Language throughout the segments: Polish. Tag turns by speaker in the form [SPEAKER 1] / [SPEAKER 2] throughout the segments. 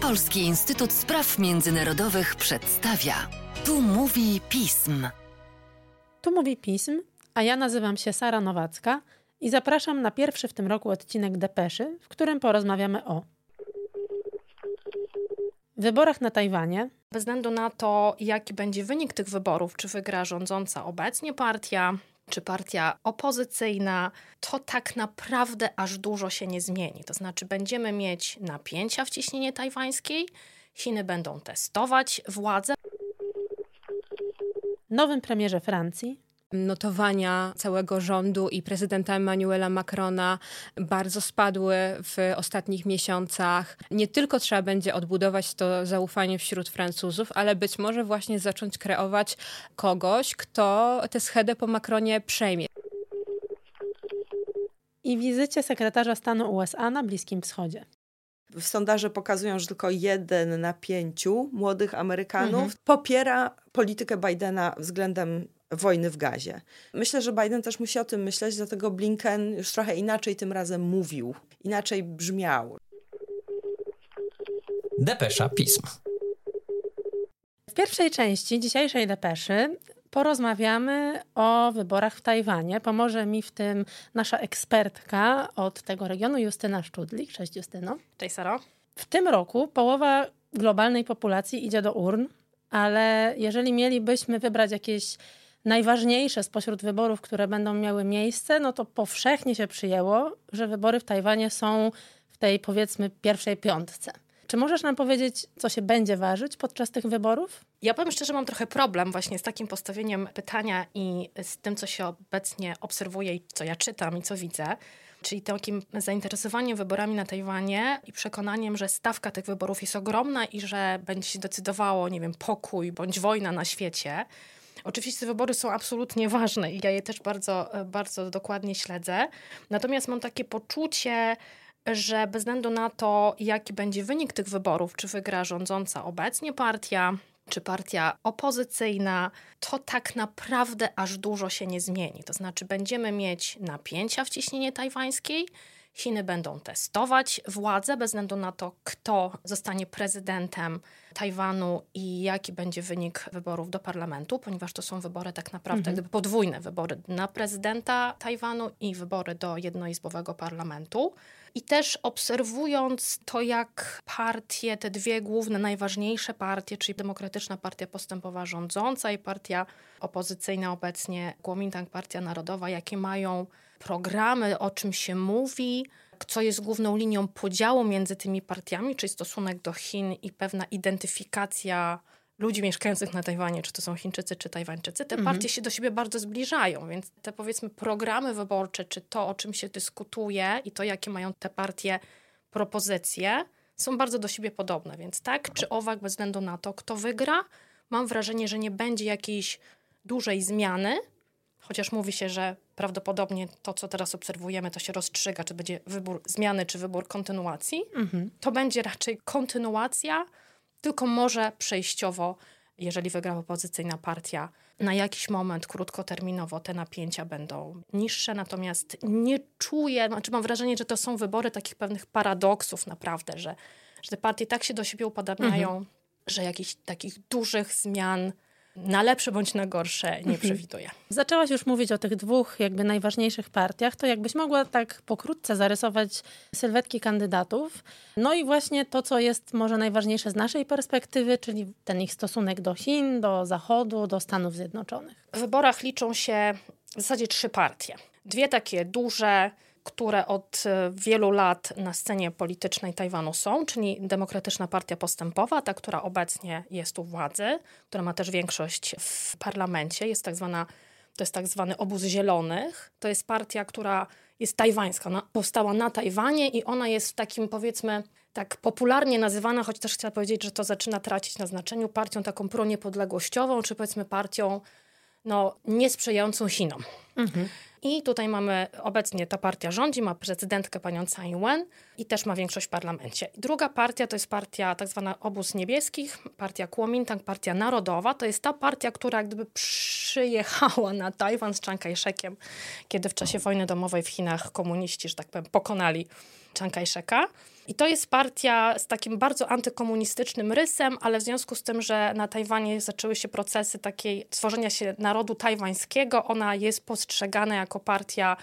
[SPEAKER 1] Polski Instytut Spraw Międzynarodowych przedstawia. Tu mówi pism.
[SPEAKER 2] Tu mówi pism, a ja nazywam się Sara Nowacka i zapraszam na pierwszy w tym roku odcinek Depeszy, w którym porozmawiamy o wyborach na Tajwanie.
[SPEAKER 3] Bez względu na to, jaki będzie wynik tych wyborów, czy wygra rządząca obecnie partia, czy partia opozycyjna, to tak naprawdę aż dużo się nie zmieni. To znaczy, będziemy mieć napięcia w ciśnienie tajwańskiej, Chiny będą testować władzę.
[SPEAKER 2] Nowym premierze Francji
[SPEAKER 4] notowania całego rządu i prezydenta Emmanuela Macrona bardzo spadły w ostatnich miesiącach. Nie tylko trzeba będzie odbudować to zaufanie wśród Francuzów, ale być może właśnie zacząć kreować kogoś, kto tę schedę po Macronie przejmie.
[SPEAKER 2] I wizycie sekretarza stanu USA na Bliskim Wschodzie.
[SPEAKER 5] Sondaże pokazują, że tylko jeden na pięciu młodych Amerykanów mhm. popiera politykę Bidena względem wojny w gazie. Myślę, że Biden też musi o tym myśleć, dlatego Blinken już trochę inaczej tym razem mówił, inaczej brzmiał.
[SPEAKER 6] Depesza Pism.
[SPEAKER 2] W pierwszej części dzisiejszej depeszy porozmawiamy o wyborach w Tajwanie. Pomoże mi w tym nasza ekspertka od tego regionu, Justyna Szczudlik. Cześć Justyno.
[SPEAKER 3] Cześć Saro.
[SPEAKER 2] W tym roku połowa globalnej populacji idzie do urn, ale jeżeli mielibyśmy wybrać jakieś najważniejsze spośród wyborów, które będą miały miejsce, no to powszechnie się przyjęło, że wybory w Tajwanie są w tej powiedzmy pierwszej piątce. Czy możesz nam powiedzieć, co się będzie ważyć podczas tych wyborów?
[SPEAKER 3] Ja powiem szczerze, mam trochę problem właśnie z takim postawieniem pytania i z tym, co się obecnie obserwuje i co ja czytam i co widzę. Czyli takim zainteresowaniem wyborami na Tajwanie i przekonaniem, że stawka tych wyborów jest ogromna i że będzie się decydowało, nie wiem, pokój bądź wojna na świecie. Oczywiście wybory są absolutnie ważne i ja je też bardzo, bardzo dokładnie śledzę. Natomiast mam takie poczucie, że bez względu na to, jaki będzie wynik tych wyborów, czy wygra rządząca obecnie partia, czy partia opozycyjna, to tak naprawdę aż dużo się nie zmieni. To znaczy, będziemy mieć napięcia w ciśnienie tajwańskiej, Chiny będą testować władzę bez względu na to, kto zostanie prezydentem Tajwanu i jaki będzie wynik wyborów do parlamentu, ponieważ to są wybory tak naprawdę mhm. podwójne wybory na prezydenta Tajwanu i wybory do jednoizbowego parlamentu. I też obserwując to, jak partie, te dwie główne, najważniejsze partie, czyli Demokratyczna Partia Postępowa Rządząca i partia opozycyjna obecnie, Kuomintang Partia Narodowa, jakie mają programy, o czym się mówi, co jest główną linią podziału między tymi partiami, czyli stosunek do Chin i pewna identyfikacja ludzi mieszkających na Tajwanie, czy to są Chińczycy, czy Tajwańczycy, te mhm. partie się do siebie bardzo zbliżają, więc te powiedzmy programy wyborcze, czy to, o czym się dyskutuje i to, jakie mają te partie propozycje, są bardzo do siebie podobne. Więc tak czy owak, bez względu na to, kto wygra, mam wrażenie, że nie będzie jakiejś dużej zmiany, chociaż mówi się, że prawdopodobnie to, co teraz obserwujemy, to się rozstrzyga, czy będzie wybór zmiany, czy wybór kontynuacji. Mhm. To będzie raczej kontynuacja, tylko może przejściowo, jeżeli wygra opozycyjna partia, na jakiś moment krótkoterminowo te napięcia będą niższe, natomiast nie czuję, znaczy mam wrażenie, że to są wybory takich pewnych paradoksów naprawdę, że, że te partie tak się do siebie upadabniają, mhm. że jakichś takich dużych zmian na lepsze bądź na gorsze nie mhm. przewiduję.
[SPEAKER 2] Zaczęłaś już mówić o tych dwóch jakby najważniejszych partiach, to jakbyś mogła tak pokrótce zarysować sylwetki kandydatów. No i właśnie to, co jest może najważniejsze z naszej perspektywy, czyli ten ich stosunek do Chin, do Zachodu, do Stanów Zjednoczonych.
[SPEAKER 3] W wyborach liczą się w zasadzie trzy partie. Dwie takie duże, które od e, wielu lat na scenie politycznej Tajwanu są, czyli Demokratyczna Partia Postępowa, ta, która obecnie jest u władzy, która ma też większość w parlamencie, jest tak zwana, to jest tak zwany obóz zielonych. To jest partia, która jest tajwańska, ona powstała na Tajwanie i ona jest takim powiedzmy tak popularnie nazywana, choć też chciałam powiedzieć, że to zaczyna tracić na znaczeniu, partią taką proniepodległościową, czy powiedzmy partią no, niesprzyjającą Chinom. Mhm. I tutaj mamy obecnie ta partia rządzi, ma prezydentkę panią Tsai Ing-wen i też ma większość w parlamencie. Druga partia to jest partia tak zwana Obóz Niebieskich, partia Kuomintang, partia narodowa. To jest ta partia, która gdyby przyjechała na Tajwan z Chiang Kai-shekiem, kiedy w czasie wojny domowej w Chinach komuniści, że tak powiem, pokonali Chiang Kai-sheka. I to jest partia z takim bardzo antykomunistycznym rysem, ale w związku z tym, że na Tajwanie zaczęły się procesy takiej tworzenia się narodu tajwańskiego, ona jest postrzegana jako partia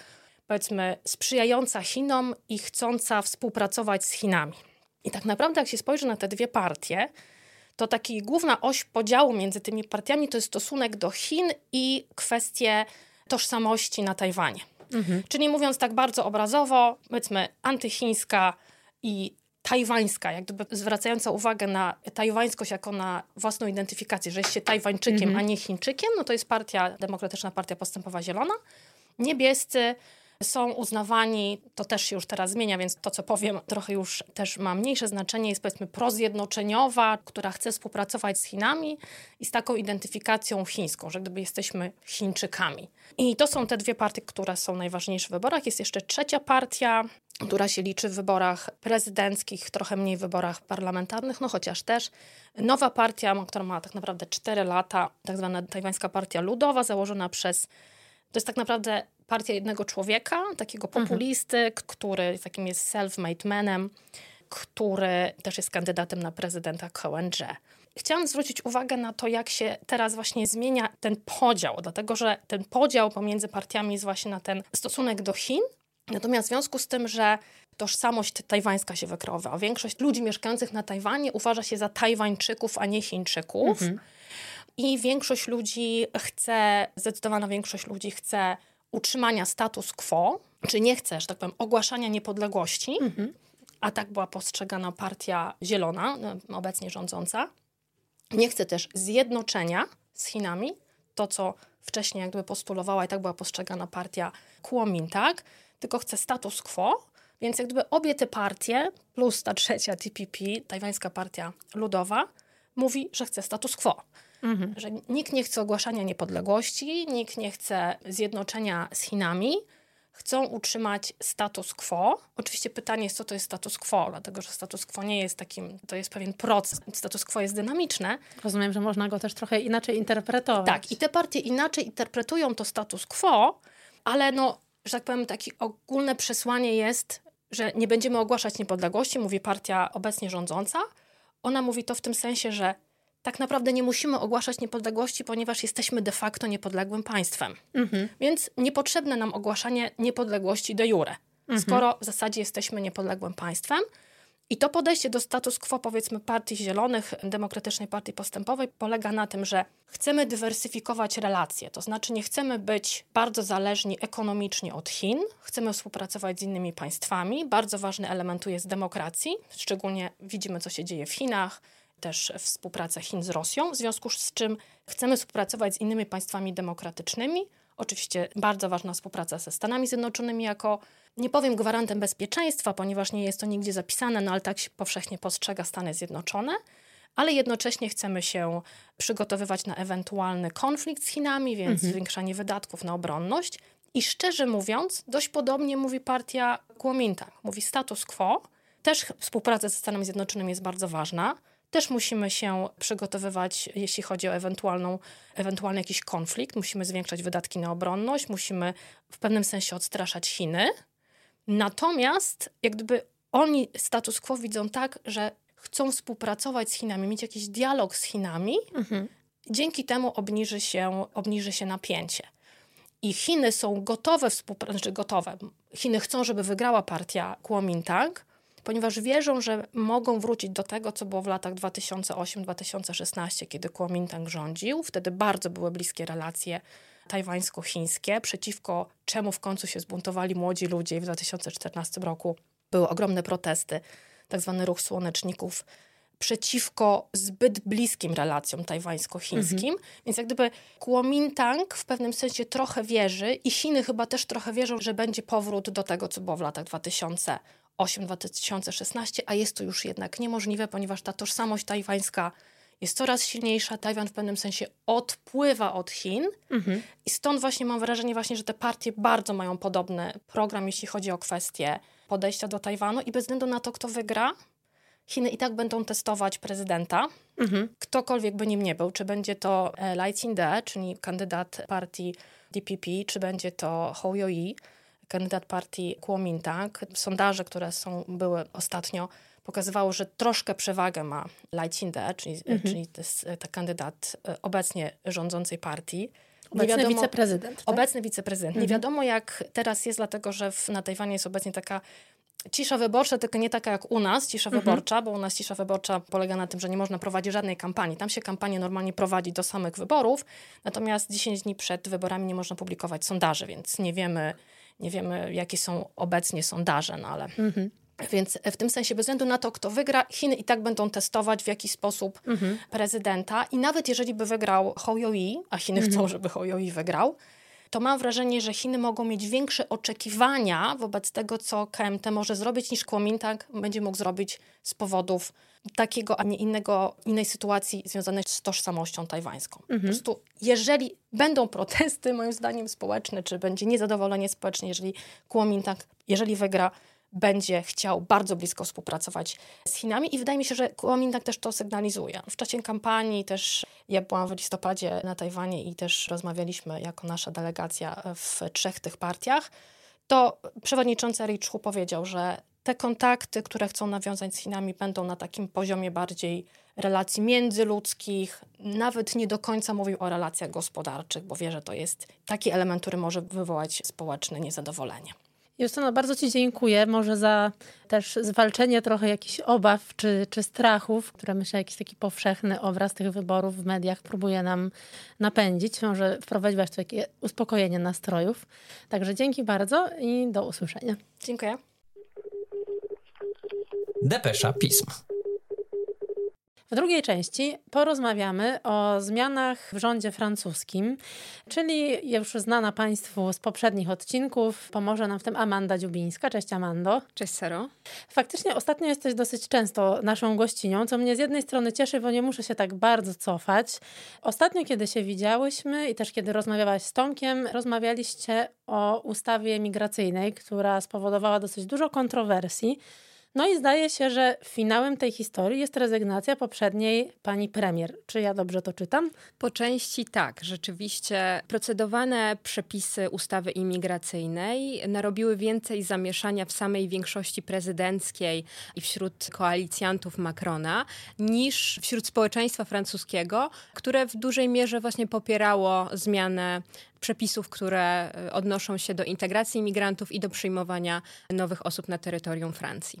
[SPEAKER 3] powiedzmy sprzyjająca Chinom i chcąca współpracować z Chinami. I tak naprawdę, jak się spojrzy na te dwie partie, to taki główna oś podziału między tymi partiami to jest stosunek do Chin i kwestie tożsamości na Tajwanie. Mhm. Czyli mówiąc tak bardzo obrazowo, powiedzmy antychińska i tajwańska, jak gdyby zwracająca uwagę na tajwańskość jako na własną identyfikację, że jest się Tajwańczykiem, mhm. a nie Chińczykiem, no to jest partia, Demokratyczna Partia Postępowa Zielona. Niebiescy są uznawani, to też się już teraz zmienia, więc to, co powiem, trochę już też ma mniejsze znaczenie, jest powiedzmy prozjednoczeniowa, która chce współpracować z Chinami i z taką identyfikacją chińską, że gdyby jesteśmy Chińczykami. I to są te dwie partie, które są najważniejsze w wyborach. Jest jeszcze trzecia partia, która się liczy w wyborach prezydenckich, trochę mniej w wyborach parlamentarnych, no chociaż też. Nowa partia, która ma tak naprawdę 4 lata, tak zwana tajwańska partia ludowa, założona przez to jest tak naprawdę partia jednego człowieka, takiego mhm. populisty, mhm. który takim jest self-made manem, który też jest kandydatem na prezydenta KNG. Chciałam zwrócić uwagę na to, jak się teraz właśnie zmienia ten podział, dlatego że ten podział pomiędzy partiami jest właśnie na ten stosunek do Chin. Natomiast w związku z tym, że tożsamość tajwańska się wykreowała, większość ludzi mieszkających na Tajwanie uważa się za Tajwańczyków, a nie Chińczyków. Mhm. I większość ludzi chce, zdecydowana większość ludzi chce utrzymania status quo, czy nie chce, że tak powiem, ogłaszania niepodległości, mhm. a tak była postrzegana partia zielona, no, obecnie rządząca. Nie chce też zjednoczenia z Chinami, to co wcześniej jakby postulowała i tak była postrzegana partia Kuomintang, tylko chce status quo, więc jak gdyby obie te partie, plus ta trzecia TPP, tajwańska partia ludowa, mówi, że chce status quo. Mhm. Że nikt nie chce ogłaszania niepodległości, nikt nie chce zjednoczenia z Chinami, chcą utrzymać status quo. Oczywiście pytanie jest, co to jest status quo, dlatego że status quo nie jest takim, to jest pewien proces. Status quo jest dynamiczne.
[SPEAKER 2] Rozumiem, że można go też trochę inaczej interpretować.
[SPEAKER 3] Tak, i te partie inaczej interpretują to status quo, ale no, że tak powiem, takie ogólne przesłanie jest, że nie będziemy ogłaszać niepodległości, mówi partia obecnie rządząca. Ona mówi to w tym sensie, że tak naprawdę nie musimy ogłaszać niepodległości, ponieważ jesteśmy de facto niepodległym państwem. Mhm. Więc niepotrzebne nam ogłaszanie niepodległości de jure, mhm. skoro w zasadzie jesteśmy niepodległym państwem. I to podejście do status quo, powiedzmy, Partii Zielonych, Demokratycznej Partii Postępowej, polega na tym, że chcemy dywersyfikować relacje. To znaczy, nie chcemy być bardzo zależni ekonomicznie od Chin, chcemy współpracować z innymi państwami. Bardzo ważny element tu jest demokracji. Szczególnie widzimy, co się dzieje w Chinach, też współpracę Chin z Rosją, w związku z czym chcemy współpracować z innymi państwami demokratycznymi. Oczywiście bardzo ważna współpraca ze Stanami Zjednoczonymi jako, nie powiem gwarantem bezpieczeństwa, ponieważ nie jest to nigdzie zapisane, no ale tak się powszechnie postrzega Stany Zjednoczone ale jednocześnie chcemy się przygotowywać na ewentualny konflikt z Chinami, więc mhm. zwiększanie wydatków na obronność. I szczerze mówiąc, dość podobnie mówi partia Kuomintang. Mówi status quo. Też współpraca ze Stanami Zjednoczonymi jest bardzo ważna też musimy się przygotowywać, jeśli chodzi o ewentualną, ewentualny jakiś konflikt. Musimy zwiększać wydatki na obronność, musimy w pewnym sensie odstraszać Chiny. Natomiast jak gdyby oni status quo widzą tak, że chcą współpracować z Chinami, mieć jakiś dialog z Chinami, mhm. dzięki temu obniży się, obniży się napięcie. I Chiny są gotowe współpracować, znaczy gotowe. Chiny chcą, żeby wygrała partia Kuomintang, ponieważ wierzą, że mogą wrócić do tego, co było w latach 2008-2016, kiedy Kuomintang rządził. Wtedy bardzo były bliskie relacje tajwańsko-chińskie, przeciwko czemu w końcu się zbuntowali młodzi ludzie i w 2014 roku były ogromne protesty, tak zwany ruch słoneczników przeciwko zbyt bliskim relacjom tajwańsko-chińskim. Mhm. Więc jak gdyby Kuomintang w pewnym sensie trochę wierzy i Chiny chyba też trochę wierzą, że będzie powrót do tego, co było w latach 2000 2008-2016, a jest to już jednak niemożliwe, ponieważ ta tożsamość tajwańska jest coraz silniejsza. Tajwan w pewnym sensie odpływa od Chin mhm. i stąd właśnie mam wrażenie właśnie, że te partie bardzo mają podobny program, jeśli chodzi o kwestie podejścia do Tajwanu i bez względu na to, kto wygra, Chiny i tak będą testować prezydenta, mhm. ktokolwiek by nim nie był, czy będzie to Lai Ching-te, czyli kandydat partii DPP, czy będzie to Hou Yo-i, kandydat partii Kuomintang. Sondaże, które są, były ostatnio, pokazywało, że troszkę przewagę ma Ching-te, czyli, mhm. czyli to jest ten kandydat obecnie rządzącej partii.
[SPEAKER 2] Obecny wiadomo, wiceprezydent. Tak?
[SPEAKER 3] Obecny wiceprezydent. Mhm. Nie wiadomo, jak teraz jest, dlatego że w, na Tajwanie jest obecnie taka cisza wyborcza, tylko nie taka jak u nas, cisza mhm. wyborcza, bo u nas cisza wyborcza polega na tym, że nie można prowadzić żadnej kampanii. Tam się kampanię normalnie prowadzi do samych wyborów, natomiast 10 dni przed wyborami nie można publikować sondaży, więc nie wiemy, nie wiemy jakie są obecnie sondaże, no ale... Mhm. Więc w tym sensie, bez względu na to, kto wygra, Chiny i tak będą testować w jakiś sposób mhm. prezydenta. I nawet jeżeli by wygrał Hou Yoi, a Chiny mhm. chcą, żeby Hou Yoi wygrał, to mam wrażenie, że Chiny mogą mieć większe oczekiwania wobec tego, co KMT może zrobić, niż Kuomintang będzie mógł zrobić z powodów takiego, a nie innego, innej sytuacji związanej z tożsamością tajwańską. Mhm. Po prostu, jeżeli będą protesty, moim zdaniem, społeczne, czy będzie niezadowolenie społeczne, jeżeli Kuomintang, jeżeli wygra, będzie chciał bardzo blisko współpracować z Chinami i wydaje mi się, że Kuomintang też to sygnalizuje. W czasie kampanii też ja byłam w listopadzie na Tajwanie i też rozmawialiśmy jako nasza delegacja w trzech tych partiach. To przewodniczący Ri Chu powiedział, że te kontakty, które chcą nawiązać z Chinami, będą na takim poziomie bardziej relacji międzyludzkich. Nawet nie do końca mówił o relacjach gospodarczych, bo wie, że to jest taki element, który może wywołać społeczne niezadowolenie.
[SPEAKER 2] Justyno, bardzo Ci dziękuję może za też zwalczenie trochę jakichś obaw czy, czy strachów, które myślę jakiś taki powszechny obraz tych wyborów w mediach próbuje nam napędzić. Może wprowadziłaś tu takie uspokojenie nastrojów. Także dzięki bardzo i do usłyszenia.
[SPEAKER 3] Dziękuję.
[SPEAKER 6] Depesza Pism.
[SPEAKER 2] W drugiej części porozmawiamy o zmianach w rządzie francuskim, czyli już znana Państwu z poprzednich odcinków. Pomoże nam w tym Amanda Dziubińska. Cześć Amando.
[SPEAKER 4] Cześć Sero.
[SPEAKER 2] Faktycznie ostatnio jesteś dosyć często naszą gościnią, co mnie z jednej strony cieszy, bo nie muszę się tak bardzo cofać. Ostatnio, kiedy się widziałyśmy i też kiedy rozmawiałaś z Tomkiem, rozmawialiście o ustawie migracyjnej, która spowodowała dosyć dużo kontrowersji. No i zdaje się, że finałem tej historii jest rezygnacja poprzedniej pani premier. Czy ja dobrze to czytam?
[SPEAKER 4] Po części tak. Rzeczywiście procedowane przepisy ustawy imigracyjnej narobiły więcej zamieszania w samej większości prezydenckiej i wśród koalicjantów Macrona niż wśród społeczeństwa francuskiego, które w dużej mierze właśnie popierało zmianę przepisów, które e, odnoszą się do integracji imigrantów i do przyjmowania nowych osób na terytorium Francji.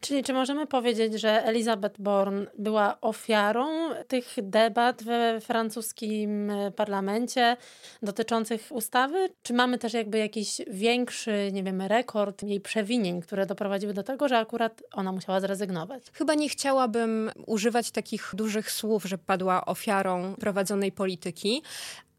[SPEAKER 2] Czyli czy możemy powiedzieć, że Elizabeth Born była ofiarą tych debat we francuskim e, parlamencie dotyczących ustawy? Czy mamy też jakby jakiś większy, nie wiem, rekord jej przewinień, które doprowadziły do tego, że akurat ona musiała zrezygnować?
[SPEAKER 4] Chyba nie chciałabym używać takich dużych słów, że padła ofiarą prowadzonej polityki,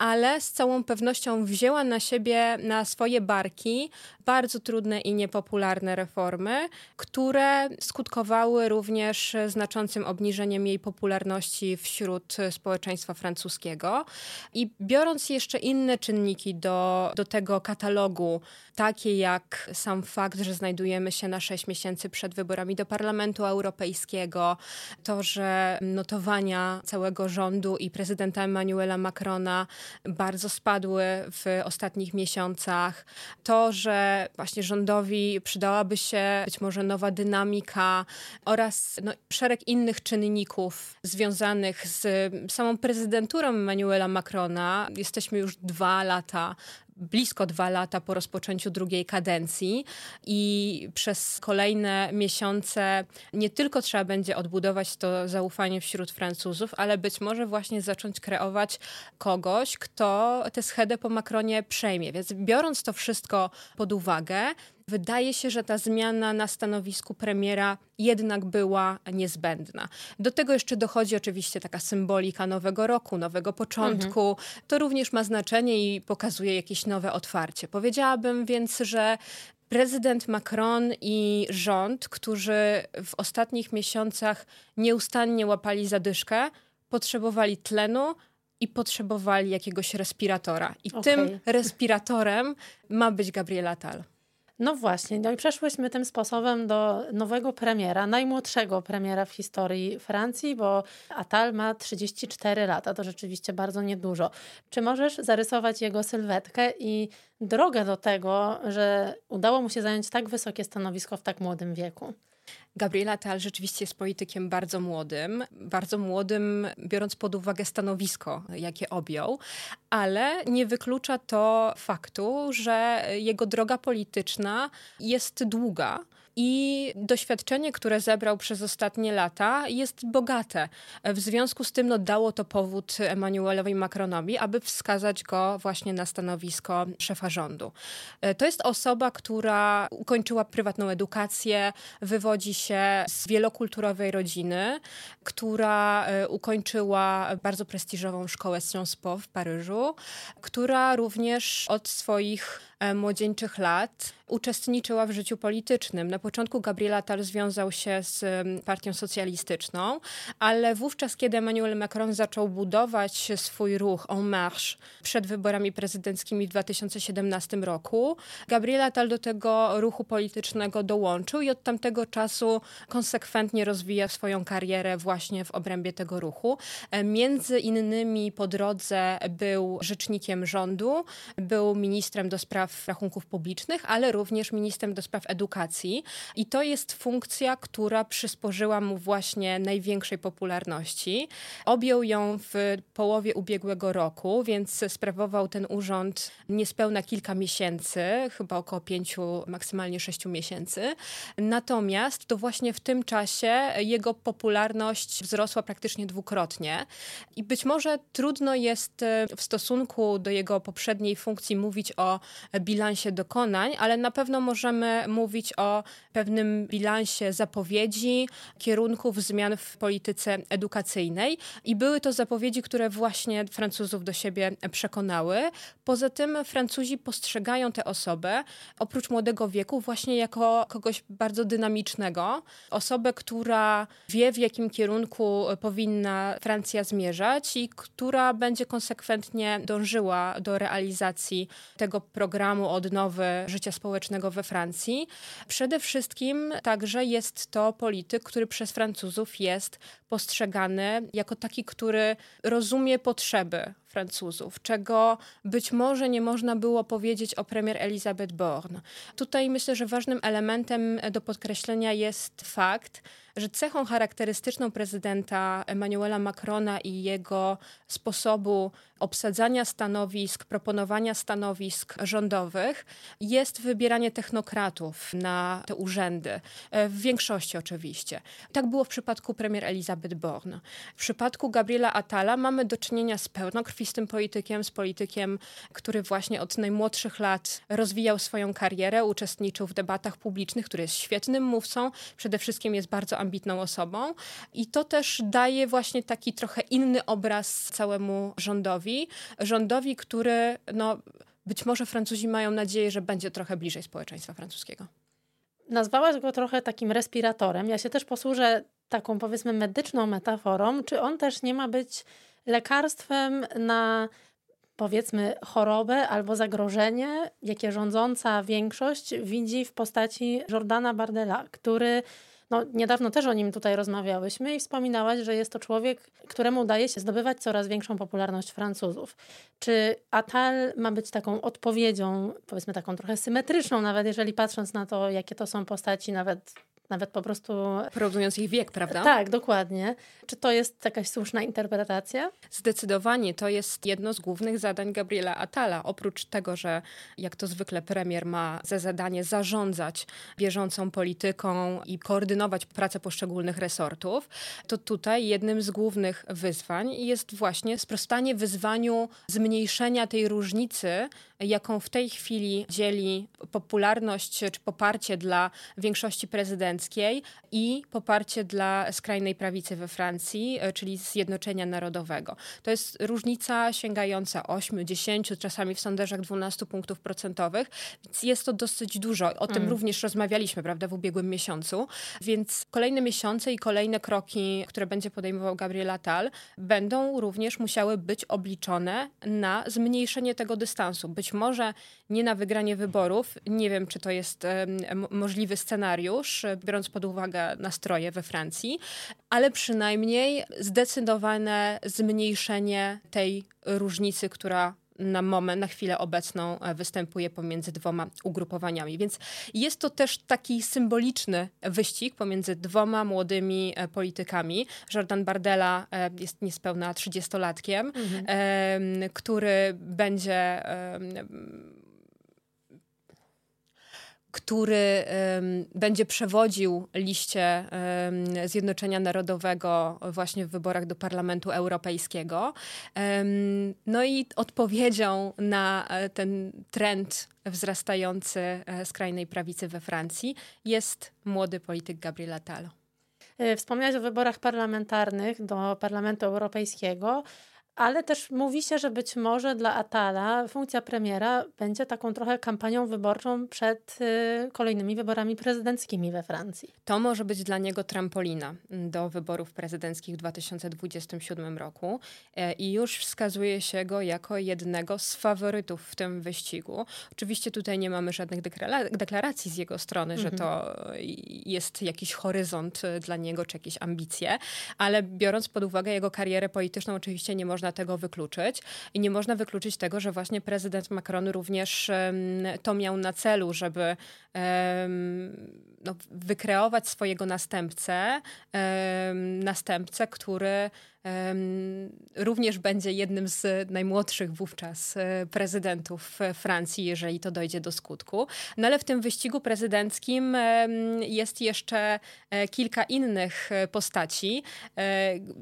[SPEAKER 4] ale z całą pewnością wzięła na siebie, na swoje barki bardzo trudne i niepopularne reformy, które skutkowały również znaczącym obniżeniem jej popularności wśród społeczeństwa francuskiego. I biorąc jeszcze inne czynniki do, do tego katalogu, takie jak sam fakt, że znajdujemy się na sześć miesięcy przed wyborami do Parlamentu Europejskiego, to, że notowania całego rządu i prezydenta Emmanuela Macrona bardzo spadły w ostatnich miesiącach, to, że właśnie rządowi przydałaby się być może nowa dynamika oraz no, szereg innych czynników związanych z samą prezydenturą Emmanuela Macrona. Jesteśmy już dwa lata blisko dwa lata po rozpoczęciu drugiej kadencji i przez kolejne miesiące nie tylko trzeba będzie odbudować to zaufanie wśród Francuzów, ale być może właśnie zacząć kreować kogoś, kto tę schedę po Macronie przejmie. Więc biorąc to wszystko pod uwagę, wydaje się, że ta zmiana na stanowisku premiera jednak była niezbędna. Do tego jeszcze dochodzi oczywiście taka symbolika nowego roku, nowego początku. Mhm. To również ma znaczenie i pokazuje jakieś nowe otwarcie. Powiedziałabym więc, że prezydent Macron i rząd, którzy w ostatnich miesiącach nieustannie łapali zadyszkę, potrzebowali tlenu, i potrzebowali jakiegoś respiratora. I okay. tym respiratorem ma być Gabriela Tal.
[SPEAKER 2] No właśnie, no i przeszłyśmy tym sposobem do nowego premiera, najmłodszego premiera w historii Francji, bo Attal ma 34 lata, to rzeczywiście bardzo niedużo. Czy możesz zarysować jego sylwetkę i drogę do tego, że udało mu się zająć tak wysokie stanowisko w tak młodym wieku?
[SPEAKER 4] Gabriela Attal rzeczywiście jest politykiem bardzo młodym, bardzo młodym, biorąc pod uwagę stanowisko, jakie objął, ale nie wyklucza to faktu, że jego droga polityczna jest długa i doświadczenie, które zebrał przez ostatnie lata, jest bogate. W związku z tym no, dało to powód Emmanuelowi Macronowi, aby wskazać go właśnie na stanowisko szefa rządu. E, to jest osoba, która ukończyła prywatną edukację, wywodzi się z wielokulturowej rodziny, która e, ukończyła bardzo prestiżową szkołę Sciences Po w Paryżu, która również od swoich młodzieńczych lat uczestniczyła w życiu politycznym. Na początku Gabriela Tal związał się z partią socjalistyczną, ale wówczas, kiedy Emmanuel Macron zaczął budować swój ruch En Marche przed wyborami prezydenckimi w 2017 roku, Gabriela Tal do tego ruchu politycznego dołączył i od tamtego czasu konsekwentnie rozwija swoją karierę właśnie w obrębie tego ruchu. E, między innymi po drodze był rzecznikiem rządu, był ministrem do spraw rachunków publicznych, ale również ministrem do spraw edukacji. I to jest funkcja, która przysporzyła mu właśnie największej popularności. Objął ją w połowie ubiegłego roku, więc sprawował ten urząd niespełna kilka miesięcy, chyba około pięciu, maksymalnie sześciu miesięcy. Natomiast to właśnie w tym czasie jego popularność wzrosła praktycznie dwukrotnie. I być może trudno jest e, w stosunku do jego poprzedniej funkcji mówić o bilansie dokonań, ale na pewno możemy mówić o pewnym bilansie zapowiedzi, kierunków zmian w polityce edukacyjnej. I były to zapowiedzi, które właśnie Francuzów do siebie przekonały. Poza tym Francuzi postrzegają tę osobę, oprócz młodego wieku, właśnie jako kogoś bardzo dynamicznego. Osobę, która wie, w jakim kierunku powinna Francja zmierzać i która będzie konsekwentnie dążyła do realizacji tego programu odnowy życia społecznego we Francji. Przede wszystkim także jest to polityk, który przez Francuzów jest postrzegany jako taki, który rozumie potrzeby Francuzów, czego być może nie można było powiedzieć o premier Elisabeth Borne. Tutaj myślę, że ważnym elementem do podkreślenia jest fakt, że cechą charakterystyczną prezydenta Emmanuela Macrona i jego sposobu obsadzania stanowisk, proponowania stanowisk rządowych jest wybieranie technokratów na te urzędy. E, w większości oczywiście. Tak było w przypadku premier Elizabeth Borne. W przypadku Gabriela Atala mamy do czynienia z pełnokrwistym politykiem, z politykiem, który właśnie od najmłodszych lat rozwijał swoją karierę, uczestniczył w debatach publicznych, który jest świetnym mówcą, przede wszystkim jest bardzo ambitną osobą i to też daje właśnie taki trochę inny obraz całemu rządowi. Rządowi, który no, być może Francuzi mają nadzieję, że będzie trochę bliżej społeczeństwa francuskiego.
[SPEAKER 2] Nazwałaś go trochę takim respiratorem. Ja się też posłużę taką powiedzmy medyczną metaforą. Czy on też nie ma być lekarstwem na powiedzmy chorobę albo zagrożenie, jakie rządząca większość widzi w postaci Jordana Bardella, który no, niedawno też o nim tutaj rozmawiałyśmy i wspominałaś, że jest to człowiek, któremu udaje się zdobywać coraz większą popularność Francuzów. Czy Atal ma być taką odpowiedzią, powiedzmy taką trochę symetryczną, nawet jeżeli patrząc na to, jakie to są postaci, nawet nawet po prostu.
[SPEAKER 4] Porównując ich wiek, prawda?
[SPEAKER 2] Tak, dokładnie. Czy to jest jakaś słuszna interpretacja?
[SPEAKER 4] Zdecydowanie to jest jedno z głównych zadań Gabriela Atala. Oprócz tego, że jak to zwykle premier ma za zadanie zarządzać bieżącą polityką i koordynować pracę poszczególnych resortów, to tutaj jednym z głównych wyzwań jest właśnie sprostanie wyzwaniu zmniejszenia tej różnicy, jaką w tej chwili dzieli popularność czy poparcie dla większości prezydencji i poparcie dla skrajnej prawicy we Francji, e, czyli Zjednoczenia Narodowego. To jest różnica sięgająca 8, 10, czasami w sondażach 12 punktów procentowych, więc jest to dosyć dużo. O tym mm. również rozmawialiśmy, prawda, w ubiegłym miesiącu. Więc kolejne miesiące i kolejne kroki, które będzie podejmował Gabriel Attal, będą również musiały być obliczone na zmniejszenie tego dystansu. Być może nie na wygranie wyborów. Nie wiem, czy to jest możliwy scenariusz, biorąc pod uwagę nastroje we Francji, ale przynajmniej zdecydowane zmniejszenie tej różnicy, która na moment, na chwilę obecną e, występuje pomiędzy dwoma ugrupowaniami. Więc jest to też taki symboliczny wyścig pomiędzy dwoma młodymi e, politykami. Jordan Bardella e, jest niespełna 30-latkiem, mhm. który będzie który będzie przewodził liście Zjednoczenia Narodowego właśnie w wyborach do Parlamentu Europejskiego. No i odpowiedzią na e, ten trend wzrastający e, skrajnej prawicy we Francji jest młody polityk Gabriel Attal.
[SPEAKER 2] E, wspomniałeś o wyborach parlamentarnych do Parlamentu Europejskiego. Ale też mówi się, że być może dla Atala funkcja premiera będzie taką trochę kampanią wyborczą przed y, kolejnymi wyborami prezydenckimi we Francji.
[SPEAKER 4] To może być dla niego trampolina do wyborów prezydenckich w 2027 roku e, i już wskazuje się go jako jednego z faworytów w tym wyścigu. Oczywiście tutaj nie mamy żadnych deklaracji z jego strony, mhm. że to jest jakiś horyzont y, dla niego czy jakieś ambicje, ale biorąc pod uwagę jego karierę polityczną, oczywiście nie można można tego wykluczyć. I nie można wykluczyć tego, że właśnie prezydent Macron również to miał na celu, żeby no, wykreować swojego następcę, następcę, który również będzie jednym z najmłodszych wówczas e, prezydentów Francji, jeżeli to dojdzie do skutku. No ale w tym wyścigu prezydenckim jest jeszcze e, kilka innych e, postaci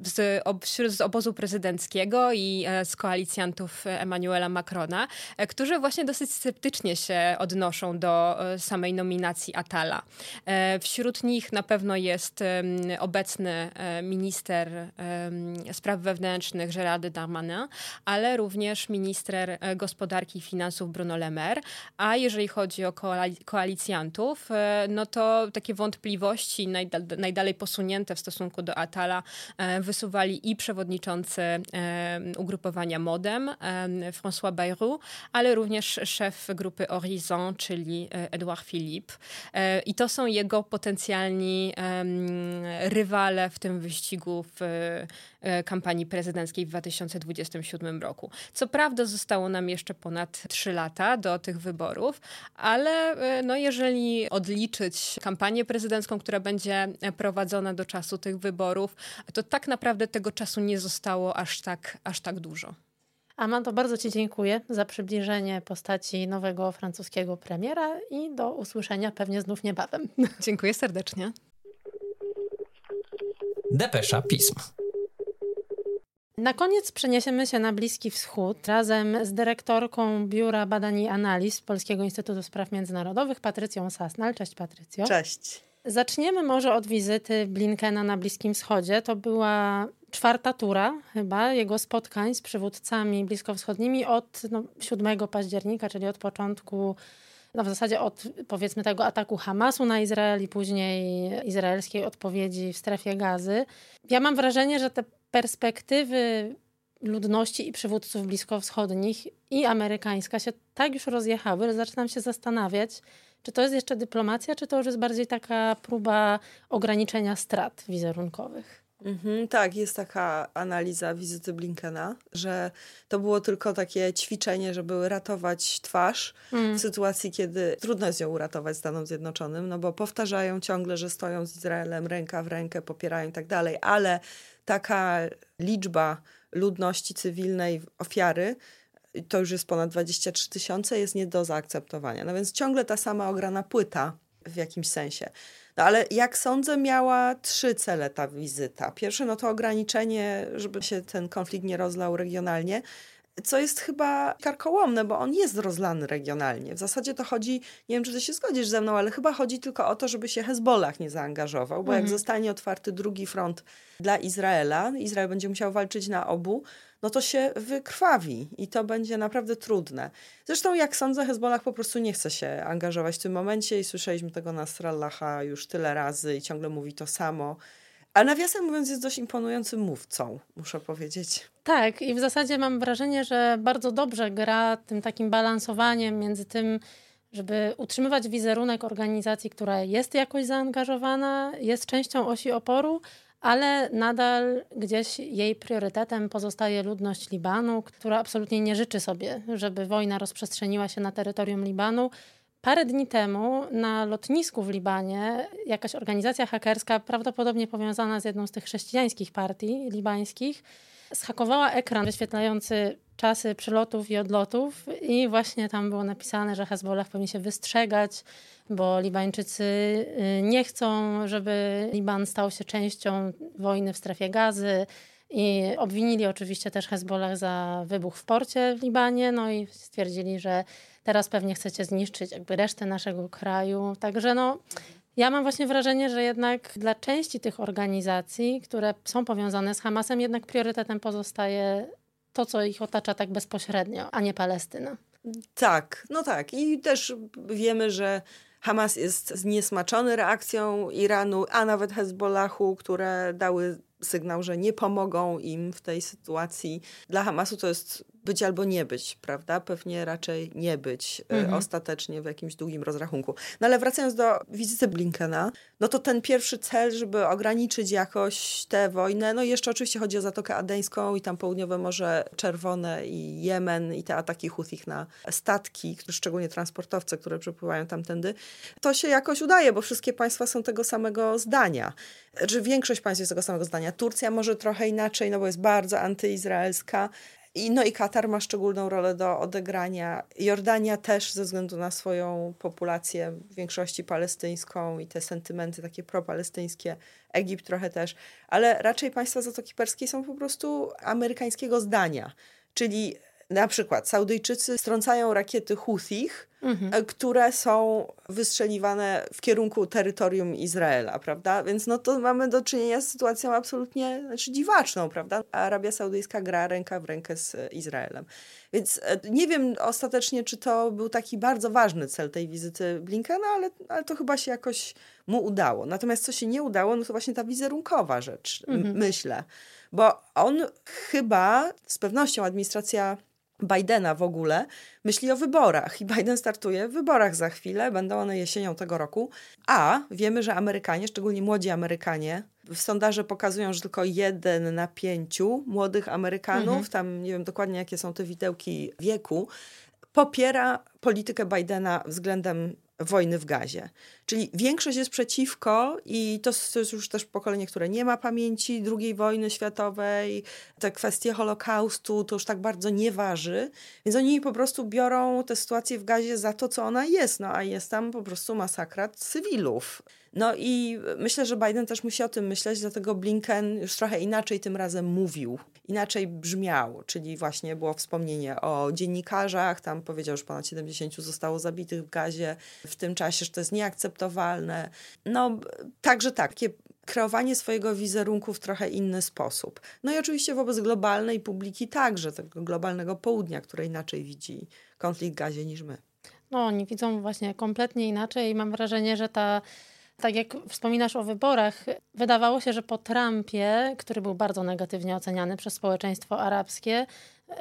[SPEAKER 4] z, z obozu prezydenckiego i z koalicjantów Emmanuela Macrona, którzy właśnie dosyć sceptycznie się odnoszą do samej nominacji Atala. Wśród nich na pewno jest obecny minister Spraw Wewnętrznych Gerard Darmanin, ale również minister e, gospodarki i finansów Bruno Le Maire. A jeżeli chodzi o koalicjantów, e, no to takie wątpliwości najdalej posunięte w stosunku do Atala e, wysuwali i przewodniczący ugrupowania Modem, François Bayrou, ale również szef grupy Horizon, czyli Edouard Philippe. I to są jego potencjalni rywale w tym wyścigu w kampanii prezydenckiej w 2027 roku. Co prawda zostało nam jeszcze ponad 3 lata do tych wyborów, ale e, no jeżeli odliczyć kampanię prezydencką, która będzie prowadzona do czasu tych wyborów, to tak naprawdę tego czasu nie zostało aż tak, aż tak dużo.
[SPEAKER 2] Amando, bardzo Ci dziękuję za przybliżenie postaci nowego francuskiego premiera i do usłyszenia pewnie znów niebawem.
[SPEAKER 4] Dziękuję serdecznie.
[SPEAKER 6] Depesza Pism.
[SPEAKER 2] Na koniec przeniesiemy się na Bliski Wschód razem z dyrektorką Biura Badań i Analiz Polskiego Instytutu Spraw Międzynarodowych, Patrycją Sasnal. Cześć Patrycjo.
[SPEAKER 5] Cześć.
[SPEAKER 2] Zaczniemy może od wizyty Blinkena na Bliskim Wschodzie. To była czwarta tura chyba jego spotkań z przywódcami bliskowschodnimi od no, 7 października, czyli od początku no w zasadzie od powiedzmy tego ataku Hamasu na Izrael i później izraelskiej odpowiedzi w strefie gazy. Ja mam wrażenie, że te perspektywy ludności i przywódców bliskowschodnich i amerykańska się tak już rozjechały, że zaczynam się zastanawiać, czy to jest jeszcze dyplomacja, czy to już jest bardziej taka próba ograniczenia strat wizerunkowych.
[SPEAKER 5] Mhm, tak, jest taka analiza wizyty Blinkena, że to było tylko takie ćwiczenie, żeby ratować twarz mm. w sytuacji, kiedy trudno jest ją uratować Stanom Zjednoczonym, no bo powtarzają ciągle, że stoją z Izraelem ręka w rękę, popierają i tak dalej, ale taka liczba ludności cywilnej, ofiary, to już jest ponad 23 tysiące, jest nie do zaakceptowania. No więc ciągle ta sama ograna płyta w jakimś sensie. No ale jak sądzę, miała trzy cele ta wizyta. Pierwsze, no to ograniczenie, żeby się ten konflikt nie rozlał regionalnie. Co jest chyba karkołomne, bo on jest rozlany regionalnie. W zasadzie to chodzi, nie wiem, czy ty się zgodzisz ze mną, ale chyba chodzi tylko o to, żeby się Hezbollah nie zaangażował, bo jak mhm. zostanie otwarty drugi front dla Izraela, Izrael będzie musiał walczyć na obu, no to się wykrwawi i to będzie naprawdę trudne. Zresztą, jak sądzę, Hezbollah po prostu nie chce się angażować w tym momencie i słyszeliśmy tego na Nasrallaha już tyle razy i ciągle mówi to samo. A nawiasem mówiąc, jest dość imponującym mówcą, muszę powiedzieć.
[SPEAKER 2] Tak, i w zasadzie mam wrażenie, że bardzo dobrze gra tym takim balansowaniem między tym, żeby utrzymywać wizerunek organizacji, która jest jakoś zaangażowana, jest częścią osi oporu, ale nadal gdzieś jej priorytetem pozostaje ludność Libanu, która absolutnie nie życzy sobie, żeby wojna rozprzestrzeniła się na terytorium Libanu. Parę dni temu na lotnisku w Libanie jakaś organizacja hakerska, prawdopodobnie powiązana z jedną z tych chrześcijańskich partii libańskich, schakowała ekran wyświetlający czasy przylotów i odlotów i właśnie tam było napisane, że Hezbollah powinien się wystrzegać, bo Libańczycy y, nie chcą, żeby Liban stał się częścią wojny w strefie gazy. I obwinili oczywiście też Hezbollah za wybuch w porcie w Libanie, no i stwierdzili, że teraz pewnie chcecie zniszczyć jakby resztę naszego kraju. Także no, ja mam właśnie wrażenie, że jednak dla części tych organizacji, które są powiązane z Hamasem, jednak priorytetem pozostaje to, co ich otacza tak bezpośrednio, a nie Palestyna.
[SPEAKER 5] Tak, no tak. I też wiemy, że Hamas jest zniesmaczony reakcją Iranu, a nawet Hezbollahu, które dały sygnał, że nie pomogą im w tej sytuacji. Dla Hamasu to jest być albo nie być, prawda? Pewnie raczej nie być e, mhm. ostatecznie w jakimś długim rozrachunku. No ale wracając do wizyty Blinkena, no to ten pierwszy cel, żeby ograniczyć jakoś tę wojnę, no i jeszcze oczywiście chodzi o Zatokę Adeńską i tam południowe Morze Czerwone i Jemen i te ataki Houthich na statki, szczególnie transportowce, które przepływają tamtędy, to się jakoś udaje, bo wszystkie państwa są tego samego zdania. Czy znaczy, większość państw jest tego samego zdania. Turcja może trochę inaczej, no bo jest bardzo antyizraelska. I, no i Katar ma szczególną rolę do odegrania. Jordania też ze względu na swoją populację w większości palestyńską i te sentymenty takie propalestyńskie. Egipt trochę też. Ale raczej państwa Zatoki Perskiej są po prostu amerykańskiego zdania. Czyli na przykład Saudyjczycy strącają rakiety Houthich, mhm. E, które są wystrzeliwane w kierunku terytorium Izraela, prawda? Więc no to mamy do czynienia z sytuacją absolutnie znaczy dziwaczną, prawda? Arabia Saudyjska gra ręka w rękę z Izraelem. Więc e, nie wiem ostatecznie, czy to był taki bardzo ważny cel tej wizyty Blinkena, ale, ale to chyba się jakoś mu udało. Natomiast co się nie udało, no to właśnie ta wizerunkowa rzecz, mhm. myślę. Bo on chyba, z pewnością administracja Bidena w ogóle myśli o wyborach i Biden startuje w wyborach za chwilę, będą one jesienią tego roku, a wiemy, że Amerykanie, szczególnie młodzi Amerykanie, w sondaże pokazują, że tylko jeden na pięciu młodych Amerykanów, mhm. tam nie wiem dokładnie jakie są te widełki wieku, popiera politykę Bidena względem wojny w gazie. Czyli większość jest przeciwko i to, jest już też pokolenie, które nie ma pamięci II wojny światowej, te kwestie Holokaustu to już tak bardzo nie waży, więc oni po prostu biorą tę sytuację w gazie za to, co ona jest, no a jest tam po prostu masakra cywilów. No i myślę, że Biden też musi o tym myśleć, dlatego Blinken już trochę inaczej tym razem mówił, inaczej brzmiał, czyli właśnie było wspomnienie o dziennikarzach, tam powiedział, że ponad 70 zostało zabitych w gazie w tym czasie, że to jest nieakceptowalne. No, także tak, takie kreowanie swojego wizerunku w trochę inny sposób. No i oczywiście wobec globalnej publiki także, tego globalnego południa, które inaczej widzi konflikt w gazie niż my.
[SPEAKER 2] No, oni widzą właśnie kompletnie inaczej i mam wrażenie, że ta tak jak wspominasz o wyborach, wydawało się, że po Trumpie, który był bardzo negatywnie oceniany przez społeczeństwo arabskie,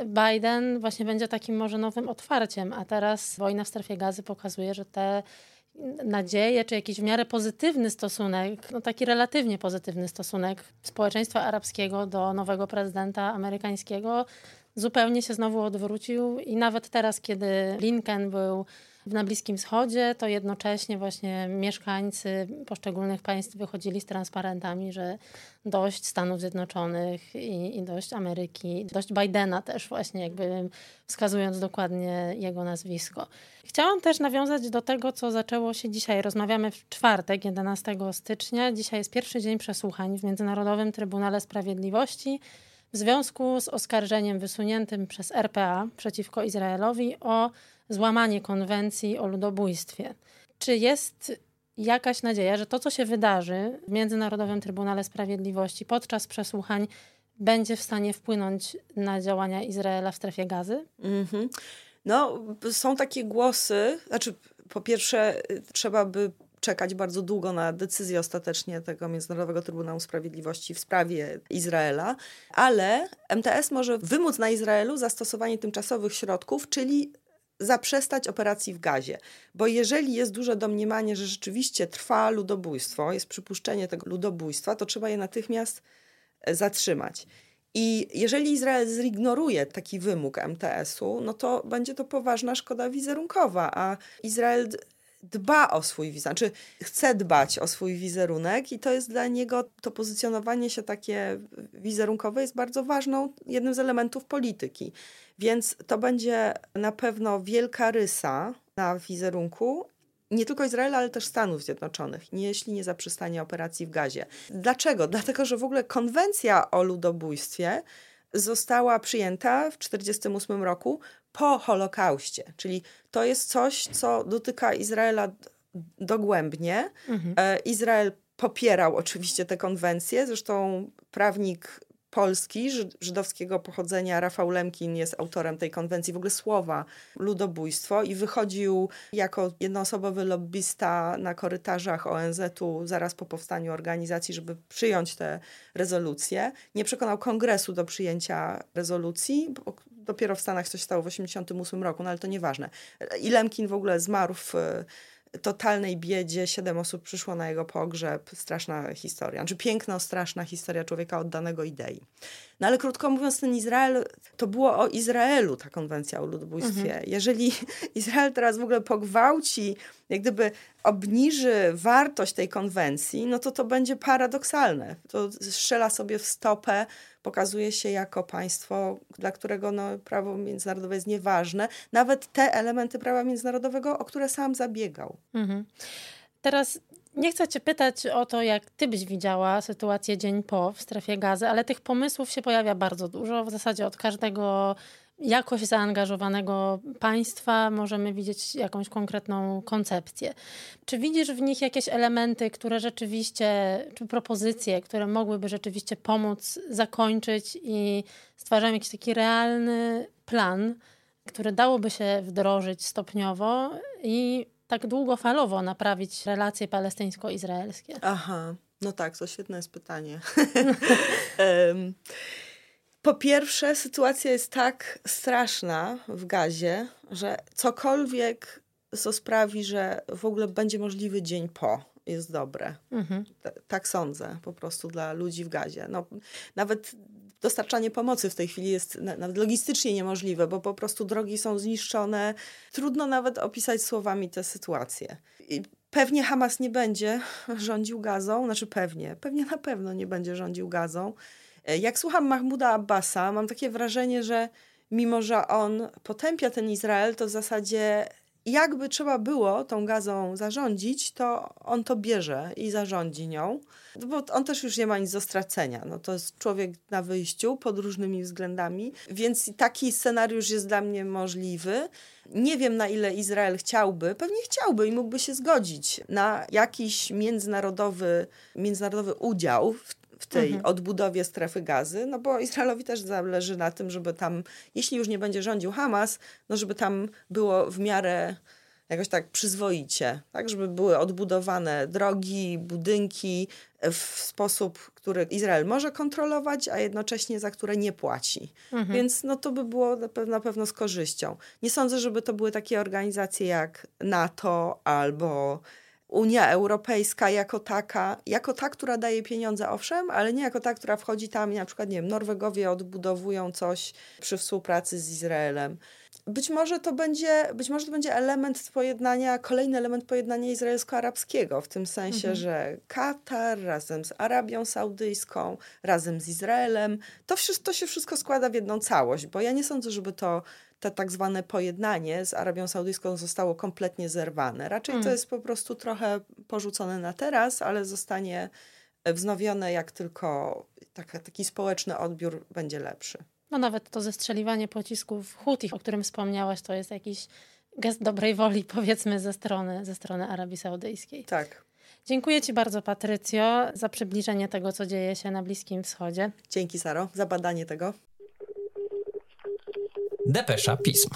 [SPEAKER 2] Biden właśnie będzie takim może nowym otwarciem, a teraz wojna w strefie gazy pokazuje, że te nadzieje, czy jakiś w miarę pozytywny stosunek, no taki relatywnie pozytywny stosunek społeczeństwa arabskiego do nowego prezydenta amerykańskiego zupełnie się znowu odwrócił. I nawet teraz, kiedy Lincoln był na Bliskim Wschodzie, to jednocześnie właśnie mieszkańcy poszczególnych państw wychodzili z transparentami, że dość Stanów Zjednoczonych i, i dość Ameryki, dość Bidena też właśnie jakby wskazując dokładnie jego nazwisko. Chciałam też nawiązać do tego, co zaczęło się dzisiaj. Rozmawiamy w czwartek, 11 stycznia. Dzisiaj jest pierwszy dzień przesłuchań w Międzynarodowym Trybunale Sprawiedliwości w związku z oskarżeniem wysuniętym przez RPA przeciwko Izraelowi o złamanie konwencji o ludobójstwie. Czy jest jakaś nadzieja, że to, co się wydarzy w Międzynarodowym Trybunale Sprawiedliwości podczas przesłuchań, będzie w stanie wpłynąć na działania Izraela w strefie gazy?
[SPEAKER 5] Mhm. No, są takie głosy. Znaczy, po pierwsze, trzeba by czekać bardzo długo na decyzję ostatecznie tego Międzynarodowego Trybunału Sprawiedliwości w sprawie Izraela, ale MTS może wymóc na Izraelu zastosowanie tymczasowych środków, czyli zaprzestać operacji w gazie. Bo jeżeli jest duże domniemanie, że rzeczywiście trwa ludobójstwo, jest przypuszczenie tego ludobójstwa, to trzeba je natychmiast e, zatrzymać. I jeżeli Izrael zignoruje taki wymóg MTS-u, no to będzie to poważna szkoda wizerunkowa, a Izrael dba o swój wizerunek, znaczy chce dbać o swój wizerunek i to jest dla niego, to pozycjonowanie się takie wizerunkowe jest bardzo ważną, jednym z elementów polityki. Więc to będzie na pewno wielka rysa na wizerunku nie tylko Izraela, ale też Stanów Zjednoczonych, jeśli nie zaprzestanie operacji w gazie. Dlaczego? Dlatego, że w ogóle konwencja o ludobójstwie została przyjęta w 1948 roku po Holokauście, czyli to jest coś, co dotyka Izraela dogłębnie. Mhm. E, Izrael popierał oczywiście tę konwencję, zresztą prawnik Polski, żydowskiego pochodzenia, Rafał Lemkin jest autorem tej konwencji, w ogóle słowa ludobójstwo i wychodził jako jednoosobowy lobbysta na korytarzach ONZ-u zaraz po powstaniu organizacji, żeby przyjąć tę rezolucję. Nie przekonał kongresu do przyjęcia rezolucji, dopiero w Stanach coś stało w 1988 roku, no ale to nieważne. I Lemkin w ogóle zmarł w totalnej biedzie. Siedem osób przyszło na jego pogrzeb. Straszna historia. Znaczy piękna, straszna historia człowieka oddanego idei. No ale krótko mówiąc, ten Izrael, to było o Izraelu ta konwencja o ludobójstwie. Mhm. Jeżeli Izrael teraz w ogóle pogwałci, jak gdyby obniży wartość tej konwencji, no to to będzie paradoksalne. To strzela sobie w stopę pokazuje się jako państwo, dla którego no, prawo międzynarodowe jest nieważne, nawet te elementy prawa międzynarodowego, o które sam zabiegał. Mhm.
[SPEAKER 2] Teraz nie chcę Cię pytać o to, jak Ty byś widziała sytuację dzień po w strefie gazy, ale tych pomysłów się pojawia bardzo dużo. W zasadzie od każdego jakoś zaangażowanego państwa możemy widzieć jakąś konkretną koncepcję. Czy widzisz w nich jakieś elementy, które rzeczywiście, czy propozycje, które mogłyby rzeczywiście pomóc zakończyć i stwarzać jakiś taki realny plan, który dałoby się wdrożyć stopniowo i tak długofalowo naprawić relacje palestyńsko-izraelskie?
[SPEAKER 5] Aha, no tak, to świetne jest pytanie. Po pierwsze, sytuacja jest tak straszna w gazie, że cokolwiek, co sprawi, że w ogóle będzie możliwy dzień po, jest dobre. Mhm. tak sądzę po prostu dla ludzi w gazie. No, nawet dostarczanie pomocy w tej chwili jest nawet logistycznie niemożliwe, bo po prostu drogi są zniszczone. Trudno nawet opisać słowami tę sytuację. I pewnie Hamas nie będzie rządził gazą, znaczy pewnie, pewnie na pewno nie będzie rządził gazą. E, jak słucham Mahmuda Abbasa, mam takie wrażenie, że mimo, że on potępia ten Izrael, to w zasadzie jakby trzeba było tą gazą zarządzić, to on to bierze i zarządzi nią, bo on też już nie ma nic do stracenia. No to jest człowiek na wyjściu pod różnymi względami, więc taki scenariusz jest dla mnie możliwy. Nie wiem, na ile Izrael chciałby, pewnie chciałby i mógłby się zgodzić na jakiś międzynarodowy, międzynarodowy udział w w tej mhm. odbudowie strefy gazy, no bo Izraelowi też zależy na tym, żeby tam, jeśli już nie będzie rządził Hamas, no żeby tam było w miarę jakoś tak przyzwoicie, tak, żeby były odbudowane drogi, budynki w sposób, który Izrael może kontrolować, a jednocześnie za które nie płaci. Mhm. Więc no to by było na pewno, na pewno z korzyścią. Nie sądzę, żeby to były takie organizacje jak NATO albo Unia Europejska jako taka, jako ta, która daje pieniądze, owszem, ale nie jako ta, która wchodzi tam, na przykład, nie wiem, Norwegowie odbudowują coś przy współpracy z Izraelem. Być może to będzie, być może to będzie element pojednania, kolejny element pojednania izraelsko-arabskiego, w tym sensie, mhm. że Katar razem z Arabią Saudyjską, razem z Izraelem, to, wszystko, to się wszystko składa w jedną całość, bo ja nie sądzę, żeby to to tak zwane pojednanie z Arabią Saudyjską zostało kompletnie zerwane. Raczej mm. to jest po prostu trochę porzucone na teraz, ale zostanie wznowione, jak tylko taka, taki społeczny odbiór będzie lepszy.
[SPEAKER 2] No nawet to zestrzeliwanie pocisków Houthi, o którym wspomniałaś, to jest jakiś gest dobrej woli, powiedzmy, ze strony, ze strony Arabii Saudyjskiej.
[SPEAKER 5] Tak.
[SPEAKER 2] Dziękuję Ci bardzo, Patrycjo, za przybliżenie tego, co dzieje się na Bliskim Wschodzie.
[SPEAKER 5] Dzięki, Saro, za badanie tego.
[SPEAKER 6] Depesza Pism.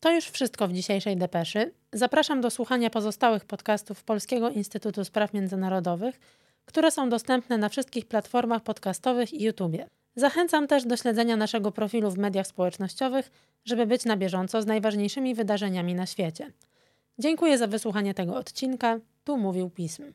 [SPEAKER 2] To już wszystko w dzisiejszej depeszy. Zapraszam do słuchania pozostałych podcastów Polskiego Instytutu Spraw Międzynarodowych, które są dostępne na wszystkich platformach podcastowych i YouTube. Zachęcam też do śledzenia naszego profilu w mediach społecznościowych, żeby być na bieżąco z najważniejszymi wydarzeniami na świecie. Dziękuję za wysłuchanie tego odcinka. Tu mówił Pism.